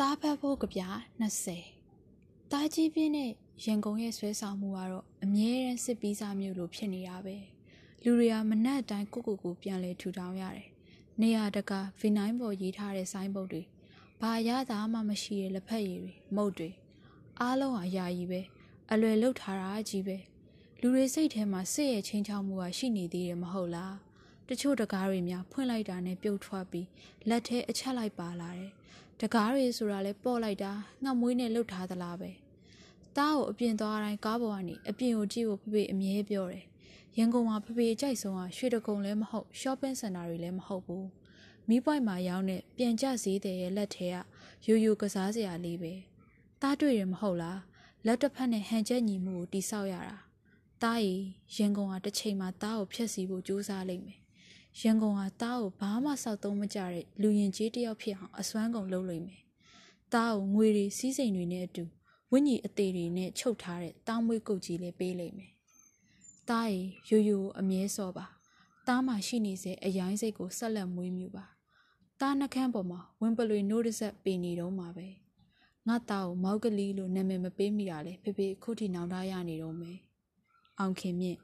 သားဖတ်ဖို့ကြပြ20တားကြီးပြင်းတဲ့ရန်ကုန်ရဲ့ဆွဲဆောင်မှုကတော့အမြဲတမ်းစစ်ပြီးစားမျိုးလိုဖြစ်နေတာပဲလူတွေကမနှက်တိုင်းကိုကိုကိုပြန်လဲထူထောင်ရတယ်နေရာတကာဗီနိုင်းပေါ်ရေးထားတဲ့ဆိုင်းဘုတ်တွေဘာရတာမှမရှိတဲ့လက်ဖက်ရည်တွေမုတ်တွေအားလုံးအရာကြီးပဲအလွယ်လုတ်ထားတာကြီးပဲလူတွေစိတ်ထဲမှာစစ်ရဲ့ချင်းချောက်မှုကရှိနေသေးတယ်မဟုတ်လား တချို့တကားတွေများဖွင့်လိုက်တာနဲ့ပြုတ်ထွက်ပြီးလက်ထဲအချက်လိုက်ပါလာတယ်တကားတွေဆိုတာလဲပေါ့လိုက်တာငှက်မွေးနဲ့လှုပ်ထားသလားပဲတားကိုအပြင်သွားတိုင်းကားပေါ်ကနေအပြင်ကိုကြည့်ဖို့ဖေဖေအမြဲပြောတယ်ရန်ကုန်မှာဖေဖေအကြိုက်ဆုံးကရွှေတကုံလည်းမဟုတ် shopping center တွေလည်းမဟုတ်ဘူးမီးပွိုင်မှာရောင်းတဲ့ပြန်ကျဈေးတဲ့ရဲ့လက်ထဲကရိုးရိုးကစားစရာလေးပဲတားတွေ့ရမဟုတ်လားလက်တစ်ဖက်နဲ့ဟန်ချက်ညီမှုကိုတိဆောက်ရတာတားရီရန်ကုန်ကတစ်ချိန်မှာတားကိုဖျက်ဆီးဖို့ကြိုးစားလိမ့်မယ် ရန်ကုန်ဟာတားကိုဘာမှစောက်သုံးမကြတဲ့လူရင်ကြီးတယောက်ဖြစ်အောင်အစွမ်းကုန်လုပ်လိမ့်မယ်။တားကိုငွေတွေစီးစိမ်တွေနဲ့အတူဝိညာဉ်အသေးတွေနဲ့ချုပ်ထားတဲ့တားမွေးကုတ်ကြီးလေးပေးလိမ့်မယ်။တားရီရိုးရိုးအမြဲစောပါ။တားမှရှိနေစေအယောင်းစိတ်ကိုဆက်လက်မွေးမြူပါ။တားနှကန်းပေါ်မှာဝင်းပလွေနိုးတဆက်ပေနေတော့မှာပဲ။ငါတားကိုမောက်ကလေးလို့နာမည်မပေးမိတာလေဖေဖေခုထိနောင်တရနေတော့မယ်။အောင်ခင်မြင့်